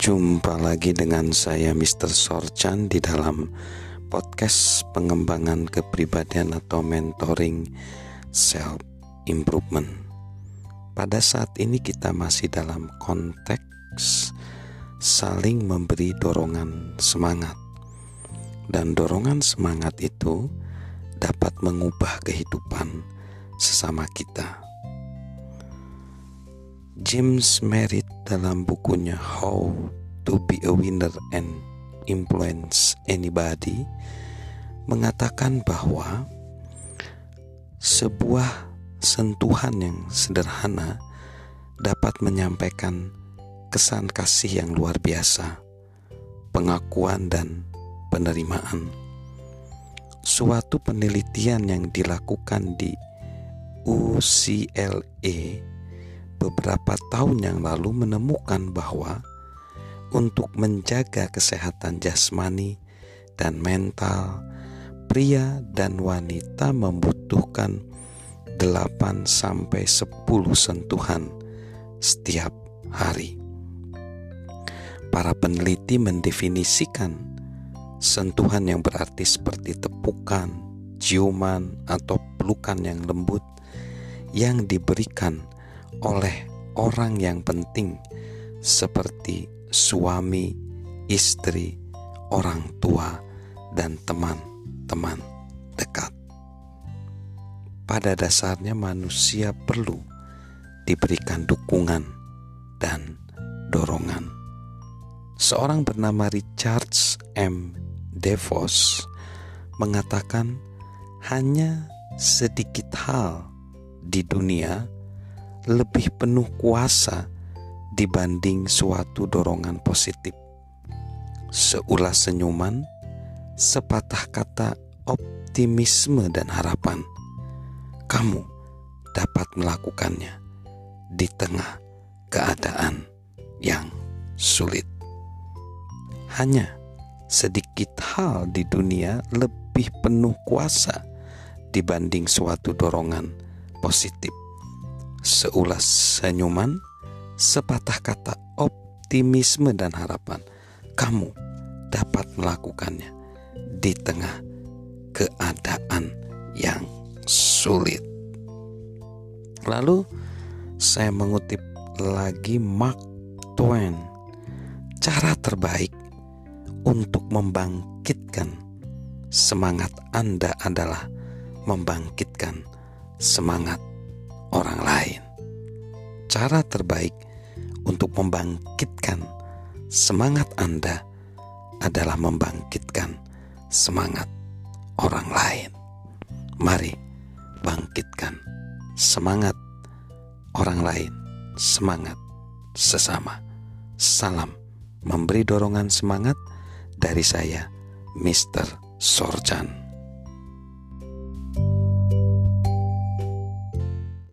Jumpa lagi dengan saya Mr. Sorchan di dalam podcast pengembangan kepribadian atau mentoring self improvement. Pada saat ini kita masih dalam konteks saling memberi dorongan semangat. Dan dorongan semangat itu dapat mengubah kehidupan sesama kita. James Merritt dalam bukunya How to be a Winner and Influence Anybody mengatakan bahwa sebuah sentuhan yang sederhana dapat menyampaikan kesan kasih yang luar biasa, pengakuan dan penerimaan. Suatu penelitian yang dilakukan di UCLA beberapa tahun yang lalu menemukan bahwa untuk menjaga kesehatan jasmani dan mental, pria dan wanita membutuhkan 8 sampai 10 sentuhan setiap hari. Para peneliti mendefinisikan sentuhan yang berarti seperti tepukan, ciuman, atau pelukan yang lembut yang diberikan oleh orang yang penting seperti suami, istri, orang tua, dan teman-teman dekat. Pada dasarnya manusia perlu diberikan dukungan dan dorongan. Seorang bernama Richard M. DeVos mengatakan hanya sedikit hal di dunia lebih penuh kuasa dibanding suatu dorongan positif. Seulas senyuman, sepatah kata optimisme dan harapan, kamu dapat melakukannya di tengah keadaan yang sulit. Hanya sedikit hal di dunia lebih penuh kuasa dibanding suatu dorongan positif seulas senyuman, sepatah kata optimisme dan harapan, kamu dapat melakukannya di tengah keadaan yang sulit. Lalu saya mengutip lagi Mark Twain. Cara terbaik untuk membangkitkan semangat Anda adalah membangkitkan semangat orang lain. Cara terbaik untuk membangkitkan semangat Anda adalah membangkitkan semangat orang lain. Mari bangkitkan semangat orang lain, semangat sesama. Salam memberi dorongan semangat dari saya, Mr. Sorjan.